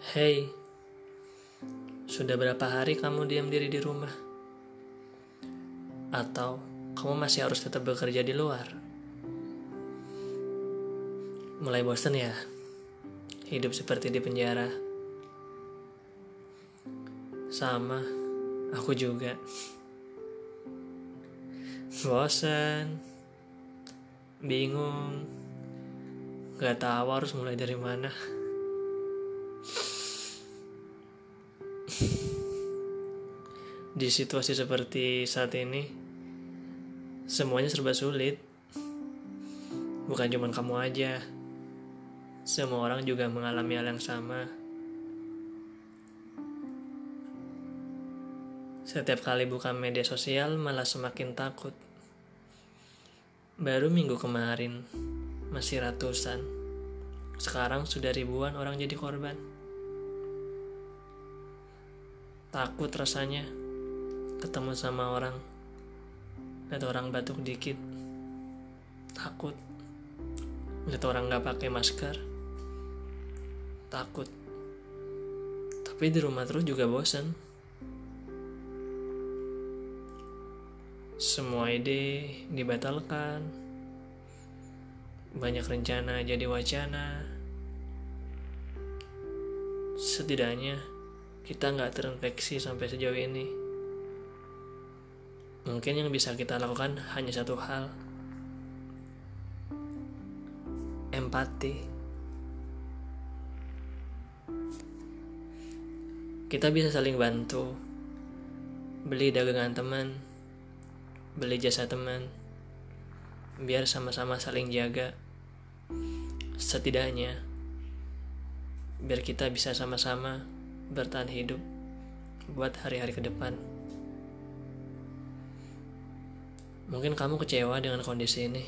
Hei, sudah berapa hari kamu diam diri di rumah? Atau kamu masih harus tetap bekerja di luar? Mulai bosan ya? Hidup seperti di penjara. Sama, aku juga. Bosan, bingung, gak tahu harus mulai dari mana. Di situasi seperti saat ini, semuanya serba sulit. Bukan cuma kamu aja, semua orang juga mengalami hal yang sama. Setiap kali buka media sosial, malah semakin takut. Baru minggu kemarin, masih ratusan. Sekarang sudah ribuan orang jadi korban. Takut rasanya ketemu sama orang. Lihat orang batuk dikit. Takut. Lihat orang nggak pakai masker. Takut. Tapi di rumah terus juga bosan semua ide dibatalkan. Banyak rencana jadi wacana. Setidaknya kita nggak terinfeksi sampai sejauh ini. Mungkin yang bisa kita lakukan hanya satu hal. Empati. Kita bisa saling bantu. Beli dagangan teman. Beli jasa teman. Biar sama-sama saling jaga. Setidaknya. Biar kita bisa sama-sama bertahan hidup buat hari-hari ke depan. Mungkin kamu kecewa dengan kondisi ini.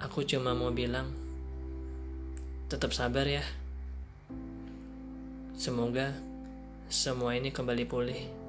Aku cuma mau bilang, tetap sabar ya. Semoga semua ini kembali pulih.